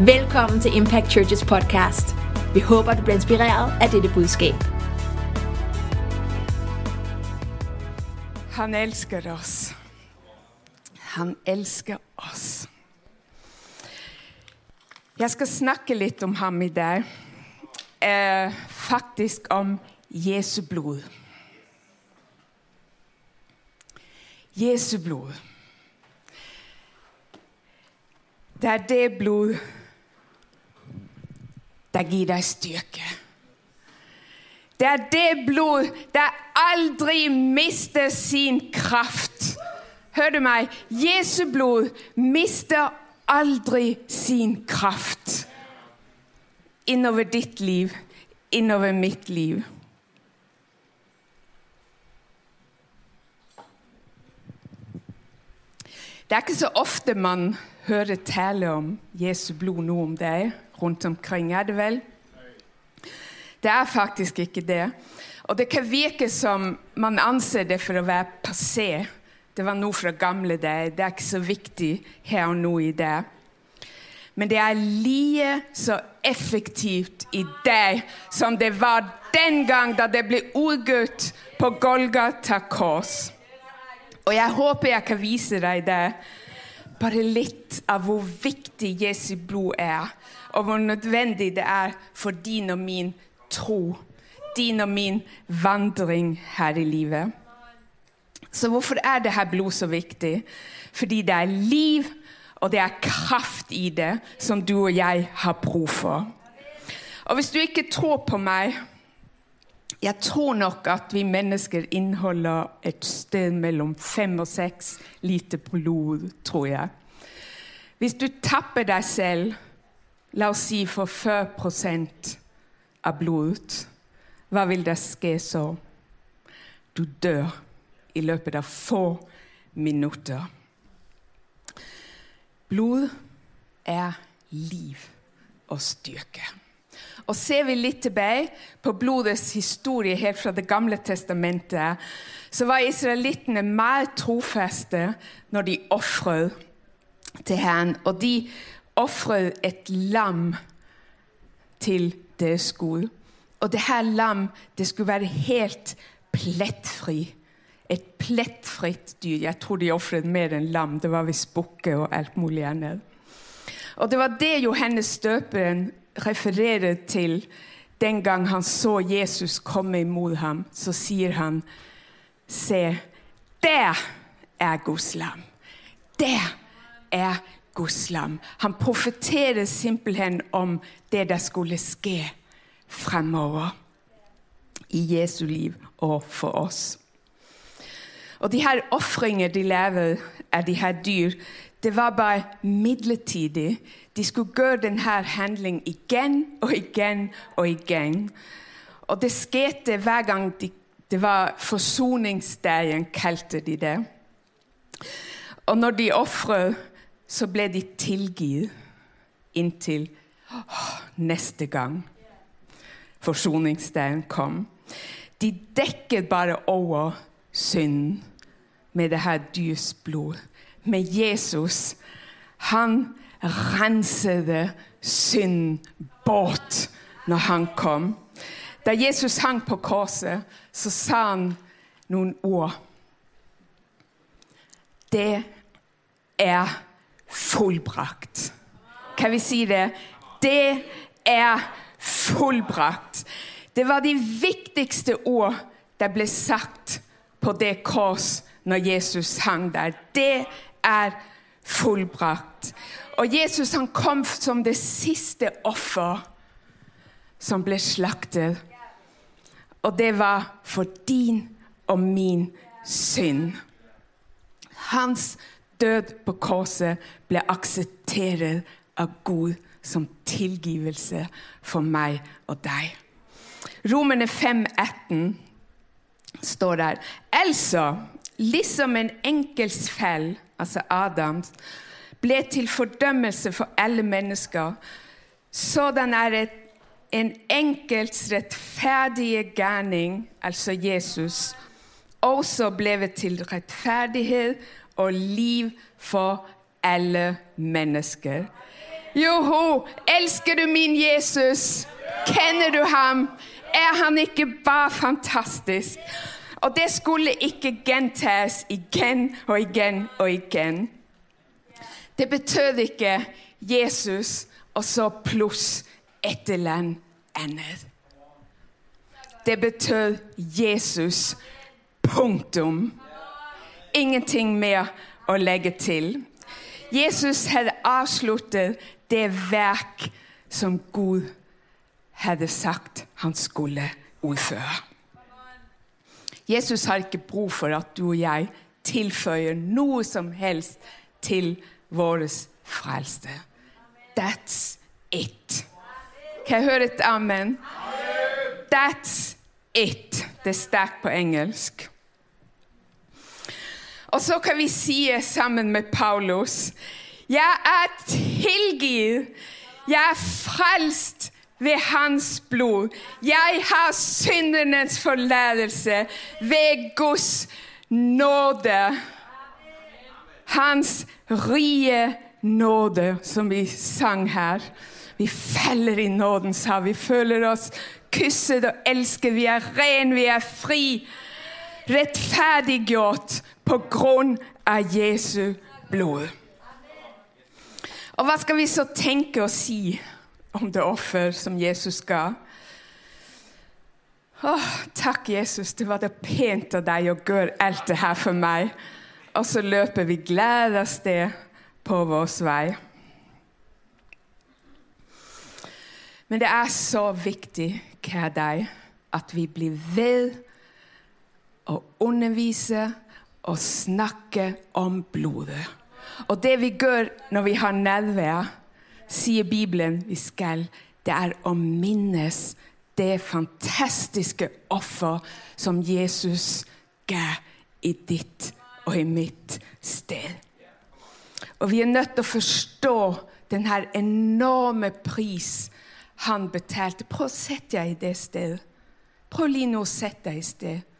Velkommen til Impact Churches podcast. Vi håper, du bliver inspireret af dette budskab. Han elsker oss. Han elsker oss. Jeg skal snakke litt om ham i dag. Eh, faktisk om Jesu blod. Jesu blod. Det er det blod der gir deg styrke. Det er det blod der aldri mister sin kraft. Hør du meg? Jesu blod mister aldri sin kraft innover ditt liv, innover mitt liv. Det er ikke så ofte man hører tale om Jesu blod nå om det rundt omkring, er det vel? Det er faktisk ikke det. Og det kan virke som man anser det for å være passé. Det var noe fra gamle dager. Det er ikke så viktig her og nå i det. Men det er like så effektivt i dag som det var den gang da det ble ordgutt på Golgata kors. Og jeg håper jeg kan vise deg det. Bare litt av hvor viktig Jesu blod er, og hvor nødvendig det er for din og min tro. Din og min vandring her i livet. Så hvorfor er det her blod så viktig? Fordi det er liv, og det er kraft i det som du og jeg har bruk for. Og hvis du ikke tror på meg Jeg tror nok at vi mennesker inneholder et sted mellom fem og seks liter blod, tror jeg. Hvis du tapper deg selv, la oss si for 40% av blodet, hva vil det skje så? Du dør i løpet av få minutter. Blod er liv og styrke. Og Ser vi litt tilbake på blodets historie helt fra Det gamle testamentet, så var israelittene mer trofeste når de ofret til Herren. Og de ofret et lam til deres Gud. Og det her lam det skulle være helt plettfri. Et plettfritt dyr. Jeg tror de ofret mer enn lam. Det var visst bukke og alt mulig annet. Og det var det Johannes døperen refererer til den gang han så Jesus komme imot ham. Så sier han, se, der er Guds lam. Der er Guds lam. Han profeterer simpelthen om det der skulle skje fremover i Jesu liv og for oss. Og de her ofringer de lever av de her dyr, det var bare midlertidig. De skulle gjøre denne handlingen igjen og igjen og igjen. Og det skjedde hver gang de, det var forsoningsdagen, kalte de det. Og når de ofret, så ble de tilgitt inntil åh, neste gang forsoningsdagen kom. De dekket bare over synden med det her dyrs blod. Med Jesus. Han rensede synden bort når han kom. Da Jesus hang på korset, så sa han noen ord. Det er fullbrakt. Kan vi si det? Det er fullbrakt. Det var de viktigste ord der ble sagt på det kors når Jesus hang der. Det er fullbrakt. Og Jesus han kom som det siste offer som ble slaktet. Og det var for din og min synd. Hans død på korset ble akseptert av Gud som tilgivelse for meg og deg. Romerne 5,18 står der. Altså, liksom en enkels fell, altså Adams, ble til fordømmelse for alle mennesker, sådan er et, en enkels rettferdige gærning, altså Jesus, også ble til rettferdighet og liv for alle mennesker. Joho, elsker du min Jesus? Kjenner du ham? Er han ikke bare fantastisk? Og det skulle ikke gjentas igjen og igjen og igjen. Det betød ikke Jesus og så pluss et eller annet. Det betød Jesus. Punktum. Ingenting mer å legge til. Jesus hadde avsluttet det verk som Gud hadde sagt han skulle utføre. Jesus har ikke bruk for at du og jeg tilføyer noe som helst til vår frelste. That's it. Kan jeg høre et amen? That's it. Det er sterkt på engelsk. Og så kan vi si sammen med Paulus Jeg er tilgitt. Jeg er frelst ved hans blod. Jeg har syndernes forlatelse ved Guds nåde. Hans rike nåde, som vi sang her. Vi feller i nådens hav. Vi føler oss kysset og elsket. Vi er ren, vi er fri. Rettferdiggjort på grunn av Jesu blod. Og hva skal vi så tenke og si om det offer som Jesus ga? Åh, takk, Jesus, det var det pent av deg å gjøre alt det her for meg. Og så løper vi glad av sted på vår vei. Men det er så viktig, kjære deg, at vi blir ved å undervise og snakke om blodet. Og det vi gjør når vi har nærvær, sier Bibelen vi skal, det er å minnes det fantastiske offer som Jesus ga i ditt og i mitt sted. Og vi er nødt til å forstå denne enorme pris han betalte. Prøv å sette deg i det stedet. Prøv lige nå å sette deg i sted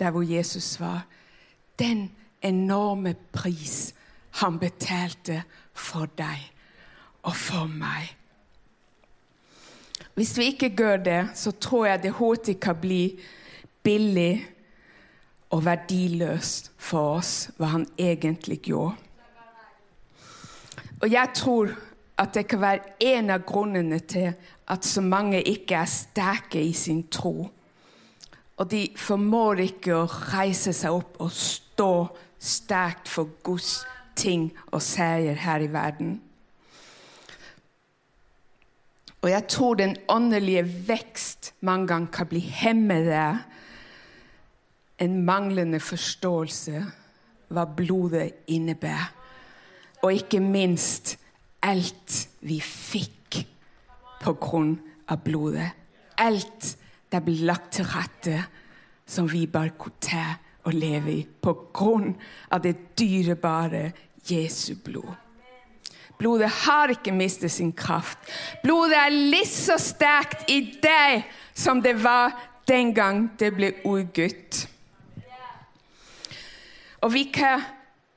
der hvor Jesus var. Den enorme pris han betalte for deg og for meg. Hvis vi ikke gjør det, så tror jeg det hurtig kan bli billig og verdiløst for oss hva han egentlig gjorde. Og jeg tror at det kan være en av grunnene til at så mange ikke er sterke i sin tro. Og de formår ikke å reise seg opp og stå sterkt for Guds ting og seier her i verden. Og jeg tror den åndelige vekst mange ganger kan bli hemmet av en manglende forståelse hva blodet innebærer. Og ikke minst alt vi fikk på grunn av blodet. Alt det ble lagt til rette som vi bare kunne ta og leve i på grunn av det dyrebare Jesu blod. Blodet har ikke mistet sin kraft. Blodet er litt så sterkt i deg som det var den gang det ble urgutt. Og vi kan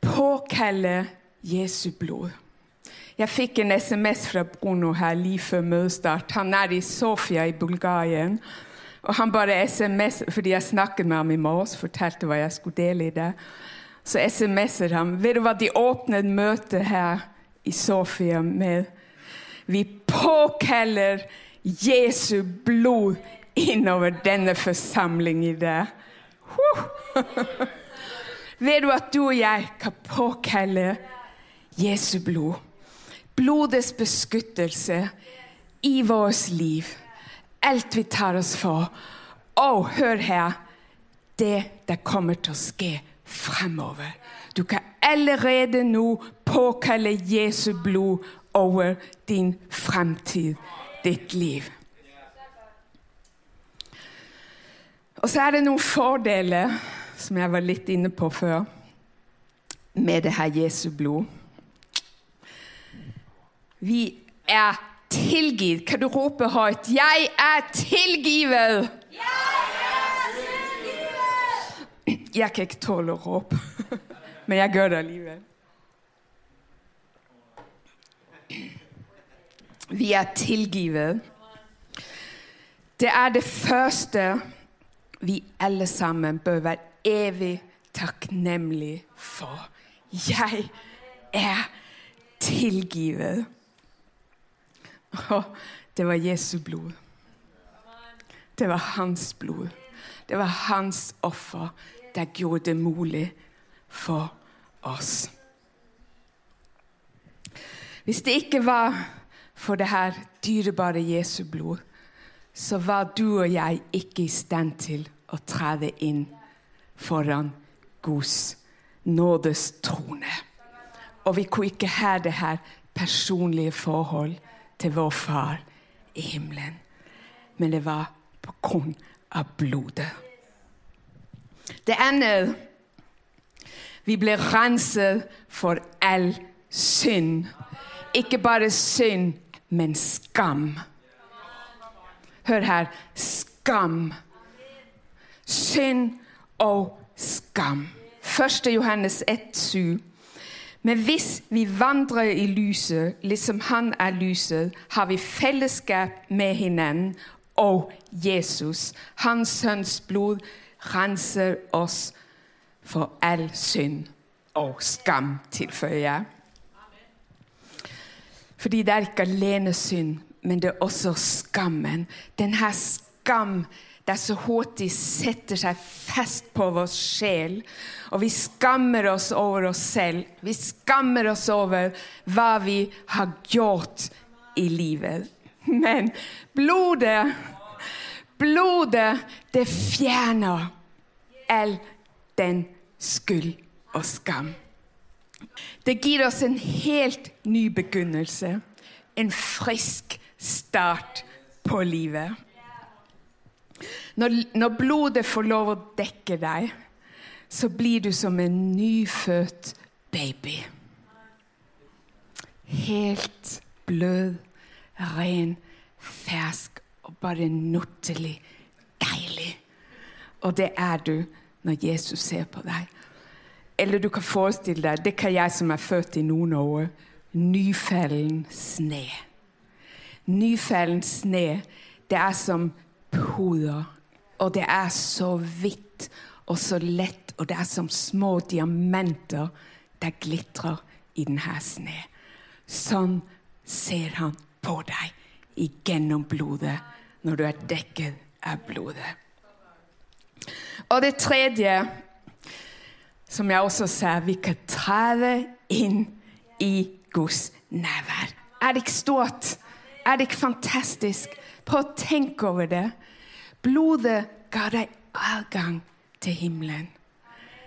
påkalle Jesu blod. Jeg fikk en SMS fra Bruno her like før møtestart. Han er i Sofia i Bulgaria. Og han bare SMS, fordi jeg snakket med ham i morges, fortalte hva jeg skulle dele i det. Så SMS-er han. Vet du hva de åpnet møtet her i Sofia med? Vi påkaller Jesu blod innover denne forsamlingen dag. Vet du at du og jeg kan påkalle Jesu blod? Blodets beskyttelse i vårt liv. Alt vi tar oss for. Og hør her det det kommer til å skje fremover. Du kan allerede nå påkalle Jesu blod over din fremtid, ditt liv. Og så er det noen fordeler, som jeg var litt inne på før, med det her Jesu blod. Vi er tilgitt. Kan du rope høyt? 'Jeg er tilgivet'! Jeg er tilgiver! Jeg kan ikke tåle å råpe, men jeg gjør det allikevel. Vi er tilgivet. Det er det første vi alle sammen bør være evig takknemlige for. Jeg er tilgivet. Og det var Jesu blod. Det var hans blod. Det var hans offer der gjorde det mulig for oss. Hvis det ikke var for det her dyrebare Jesu blod, så var du og jeg ikke i stand til å trede inn foran Guds nådes trone. Og vi kunne ikke ha det her personlige forhold til vår far i himmelen. Men det var på grunn av blodet. Det ene Vi ble renset for all synd. Ikke bare synd, men skam. Hør her skam. Synd og skam. 1. Johannes 1, 7. Men hvis vi vandrer i lyset, liksom Han er lyset, har vi fellesskap med hverandre, og Jesus, Hans Sønns blod, renser oss for all synd og skam, tilføyer jeg. Fordi det er ikke alene synd, men det er også skammen. Denne skam der så hurtig setter seg fast på vår sjel. Og vi skammer oss over oss selv. Vi skammer oss over hva vi har gjort i livet. Men blodet, blodet, det fjerner all den skyld og skam. Det gir oss en helt ny begynnelse. En frisk start på livet. Når, når, blodet får lov å dekke deg, så blir du som en nyfødt baby. Helt blød, ren, fersk og bare nuttelig deilig. Og det er du når Jesus ser på deg. Eller du kan forestille deg Det kan jeg som er født i Nord-Norge. Nyfellen sne. Nyfellen sne, det er som puder. Og det er så hvitt og så lett, og det er som små diamanter der glitrer i denne sne. Sånn ser han på deg igjennom blodet når du er dekket av blodet. Og det tredje, som jeg også sa, vi kan træde inn i Guds nærvær. Er det ikke stort? Er det ikke fantastisk? Prøv å tenke over det. Blodet ga deg adgang til himmelen.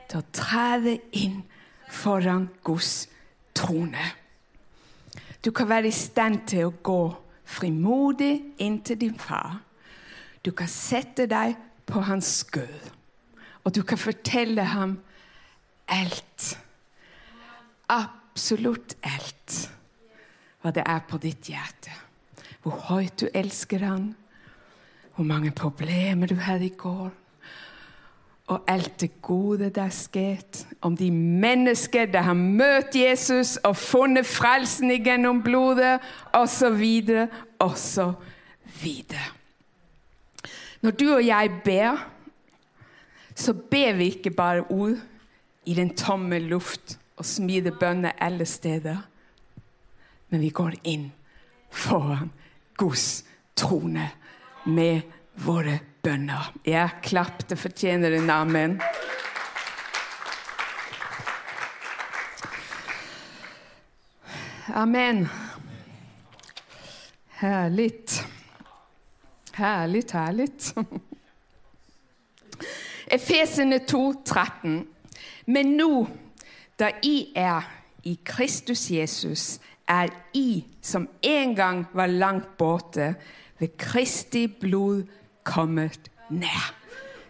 Til å træde inn foran Guds trone. Du kan være i stand til å gå frimodig inn til din far. Du kan sette deg på hans skød, og du kan fortelle ham alt. Absolutt alt hva det er på ditt hjerte. Hvor høyt du elsker han, hvor mange problemer du hadde i går, og alt det gode der skjedd, om de mennesker der har møtt Jesus og funnet frelsen gjennom blodet, osv., osv. Når du og jeg ber, så ber vi ikke bare ord i den tomme luft og smider bønner alle steder, men vi går inn foran Guds trone med våre bønner. Ja, klapp. Det fortjener en amen. Amen. Herlig. Herlig, herlig. Efesene 2, 13. Men nå, da I er i Kristus Jesus, er I, som en gang var langt borte, ved Kristi blod kommet nær.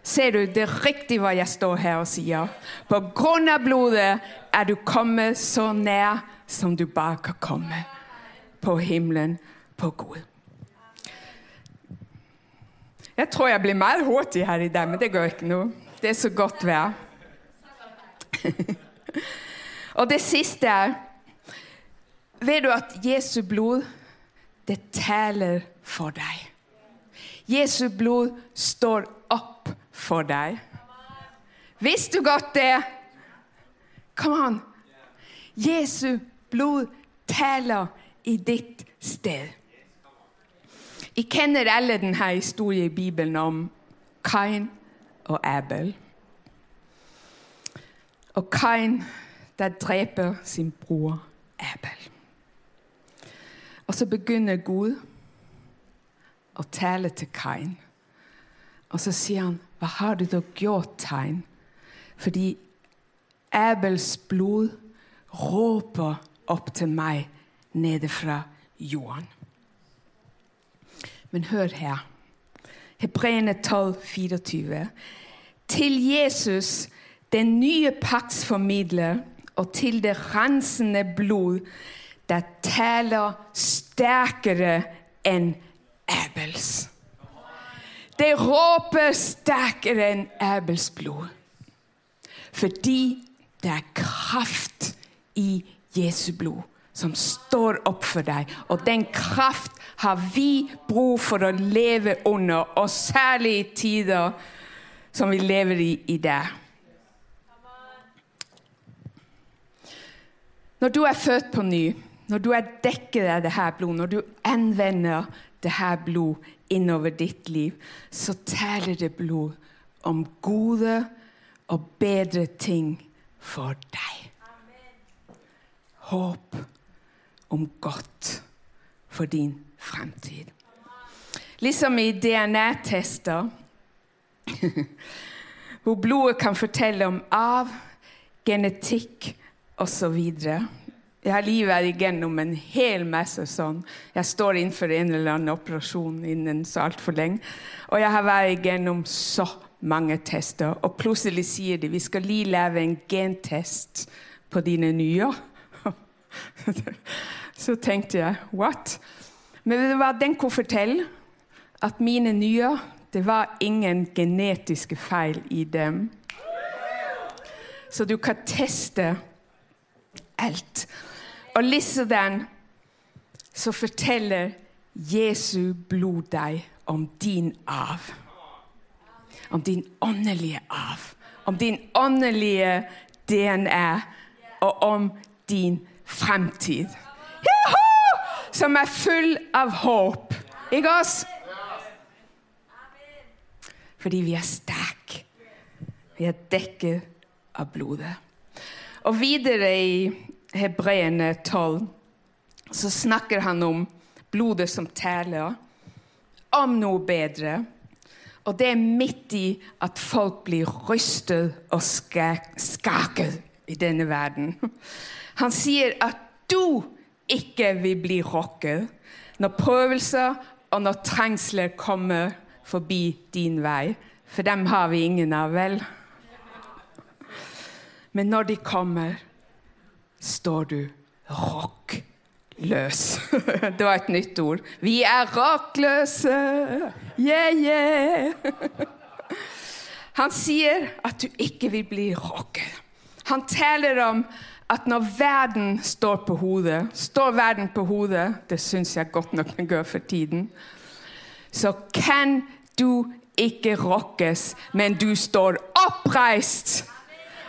Ser du, det er riktig hva jeg står her og sier. På grunn av blodet er du kommet så nær som du bare kan komme. På himmelen, på Gud. Jeg tror jeg blir mer hurtig her i dag, men det går ikke noe. Det er så godt vær. og det siste er Vet du at Jesu blod det taler for deg. Jesu blod står opp for deg. Visste du godt det? Kom an. Jesu blod taler i ditt sted. Vi kjenner alle denne historien i Bibelen om Kain og Abel. Og Kain der dreper sin bror Abel. Og så begynner Gud å tale til Kain. Og så sier han, 'Hva har du da gjort, Kain?' Fordi Abels blod råper opp til meg nede fra jorden. Men hør her. Hebreerne 12, 24. Til Jesus, den nye pakts formidler, og til det rensende blod, det taler sterkere enn Abels. Det råper sterkere enn Abels blod. Fordi det er kraft i Jesu blod som står opp for deg. Og den kraft har vi bruk for å leve under, og særlig i tider som vi lever i i dag. Når du er født på ny, når du er dekket av dette blod, når du anvender dette blod innover ditt liv, så taler det blod om gode og bedre ting for deg. Håp om godt for din fremtid. Liksom i DNA-tester, hvor blodet kan fortelle om av, genetikk osv. Har livet vært igjennom en hel masse sånn. Jeg står innenfor en eller annen operasjon innen så altfor lenge. Og jeg har vært igjennom så mange tester, og plutselig sier de vi skal lige lage en gentest på dine nye. Så tenkte jeg what? Men det var den kunne fortelle at mine nye det var ingen genetiske feil i dem. Så du kan teste alt. Og likedan så forteller Jesu blod deg om din arv. Om din åndelige arv. Om din åndelige DNA. Og om din fremtid. Som er full av håp. Ikke oss? Fordi vi er sterke. Vi er dekket av blodet. Og videre i Hebreerne 12 så snakker han om blodet som taler, om noe bedre. Og det er midt i at folk blir rystet og skaket i denne verden. Han sier at du ikke vil bli rokket når prøvelser og når trengsler kommer forbi din vei. For dem har vi ingen av, vel? Men når de kommer, står du rockløs. Det var et nytt ord. Vi er rockløse! Yeah, yeah! Han sier at du ikke vil bli rocket. Han taler om at når verden står på hodet Står verden på hodet Det syns jeg godt nok den gjør for tiden. Så kan du ikke rokkes, men du står oppreist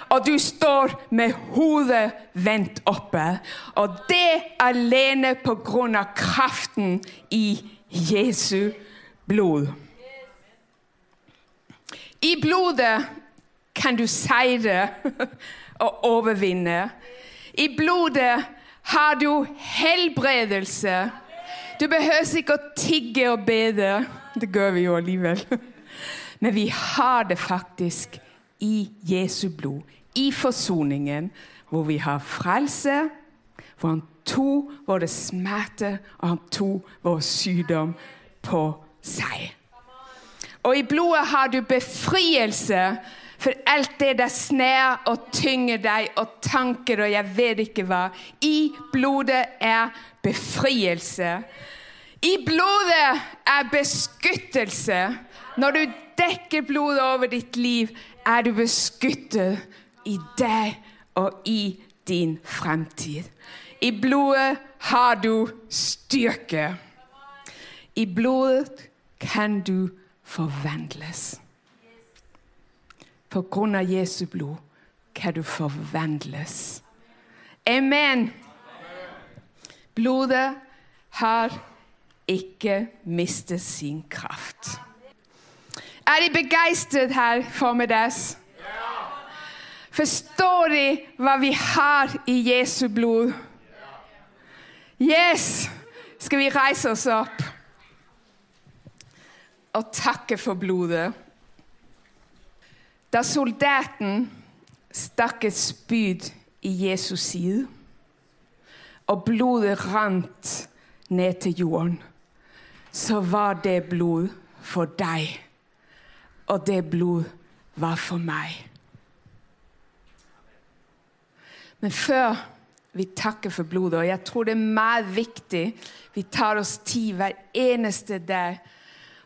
og du står med hodet vendt oppe. Og det alene på grunn av kraften i Jesu blod. I blodet kan du seire og overvinne. I blodet har du helbredelse. Du behøver ikke å tigge og bede. Det gjør vi jo allikevel. Men vi har det faktisk i Jesu blod i forsoningen, hvor vi har frelse, hvor han tok våre smerter, og han tok vår sykdom på seg. Og i blodet har du befrielse for alt det der sner og tynger deg, og tanker og jeg vet ikke hva. I blodet er befrielse. I blodet er beskyttelse. Når du dekker blodet over ditt liv, er du beskyttet i deg og i din fremtid. I blodet har du styrke. I blodet kan du forvandles. På grunn av Jesu blod kan du forvandles. Amen. Blodet har ikke mistet sin kraft. Er De begeistret her formiddags? Forstår De hva vi har i Jesu blod? Yes! Skal vi reise oss opp og takke for blodet? Da soldaten stakk et spyd i Jesus side, og blodet rant ned til jorden, så var det blod for deg, og det blod var for meg. Men før vi takker for blodet, og jeg tror det er meget viktig vi tar oss tid hver eneste dag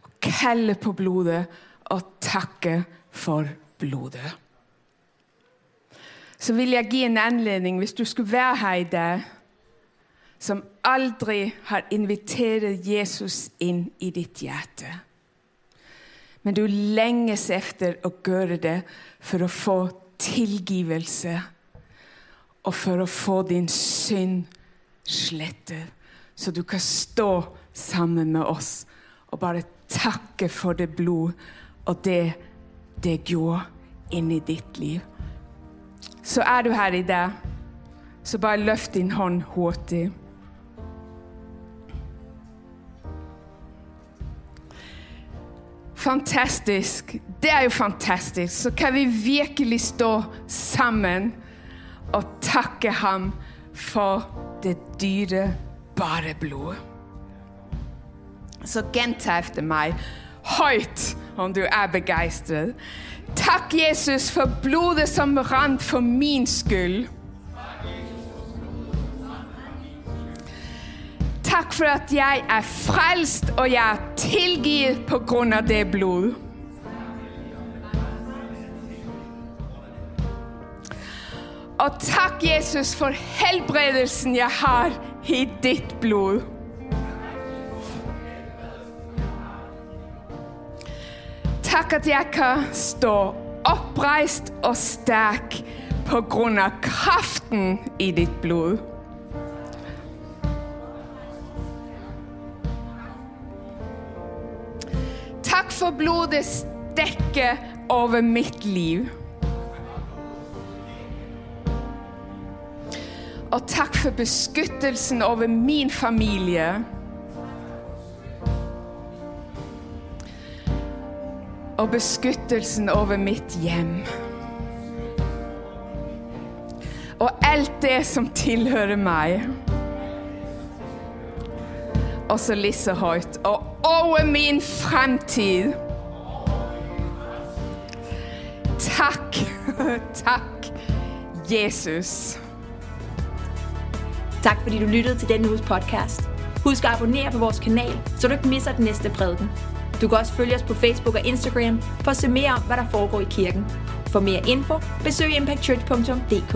og kalder på blodet og takker for blodet. Så vil jeg gi en anledning, hvis du skulle være her i dag, som aldri har inviteret Jesus inn i ditt hjerte. Men du lenges efter å gjøre det for å få tilgivelse og for å få din synd slettet, så du kan stå sammen med oss og bare takke for det blod og det det gå inn i ditt liv. Så er du her i dag, så bare løft din hånd hurtig. Fantastisk. Det er jo fantastisk. Så kan vi virkelig stå sammen og takke ham for det dyre, bare blod. Så gjenta efter meg højt, om du er begeistret. Takk, Jesus, for blodet, som rant for min skyld. Takk for at jeg er frelst, og jeg er tilgivet på grunn av det blod. Og takk, Jesus, for helbredelsen, jeg har i ditt blod. Tak, at jeg kan stå oppreist og sterk på grunn av kraften i ditt blod. Takk for blodets dekke over mitt liv. Og takk for beskyttelsen over min familie. Og beskyttelsen over mitt hjem. Og alt det som tilhører meg. Og så lige høyt. Og over min fremtid. Tak, tak, Jesus. Tak fordi du lyttede til denne uges podcast. Husk at abonnere på vores kanal, så du ikke misser den næste prædiken. Du kan også følge os på Facebook og Instagram for at se mere om, hvad der foregår i kirken. For mere info, besøg impactchurch.dk.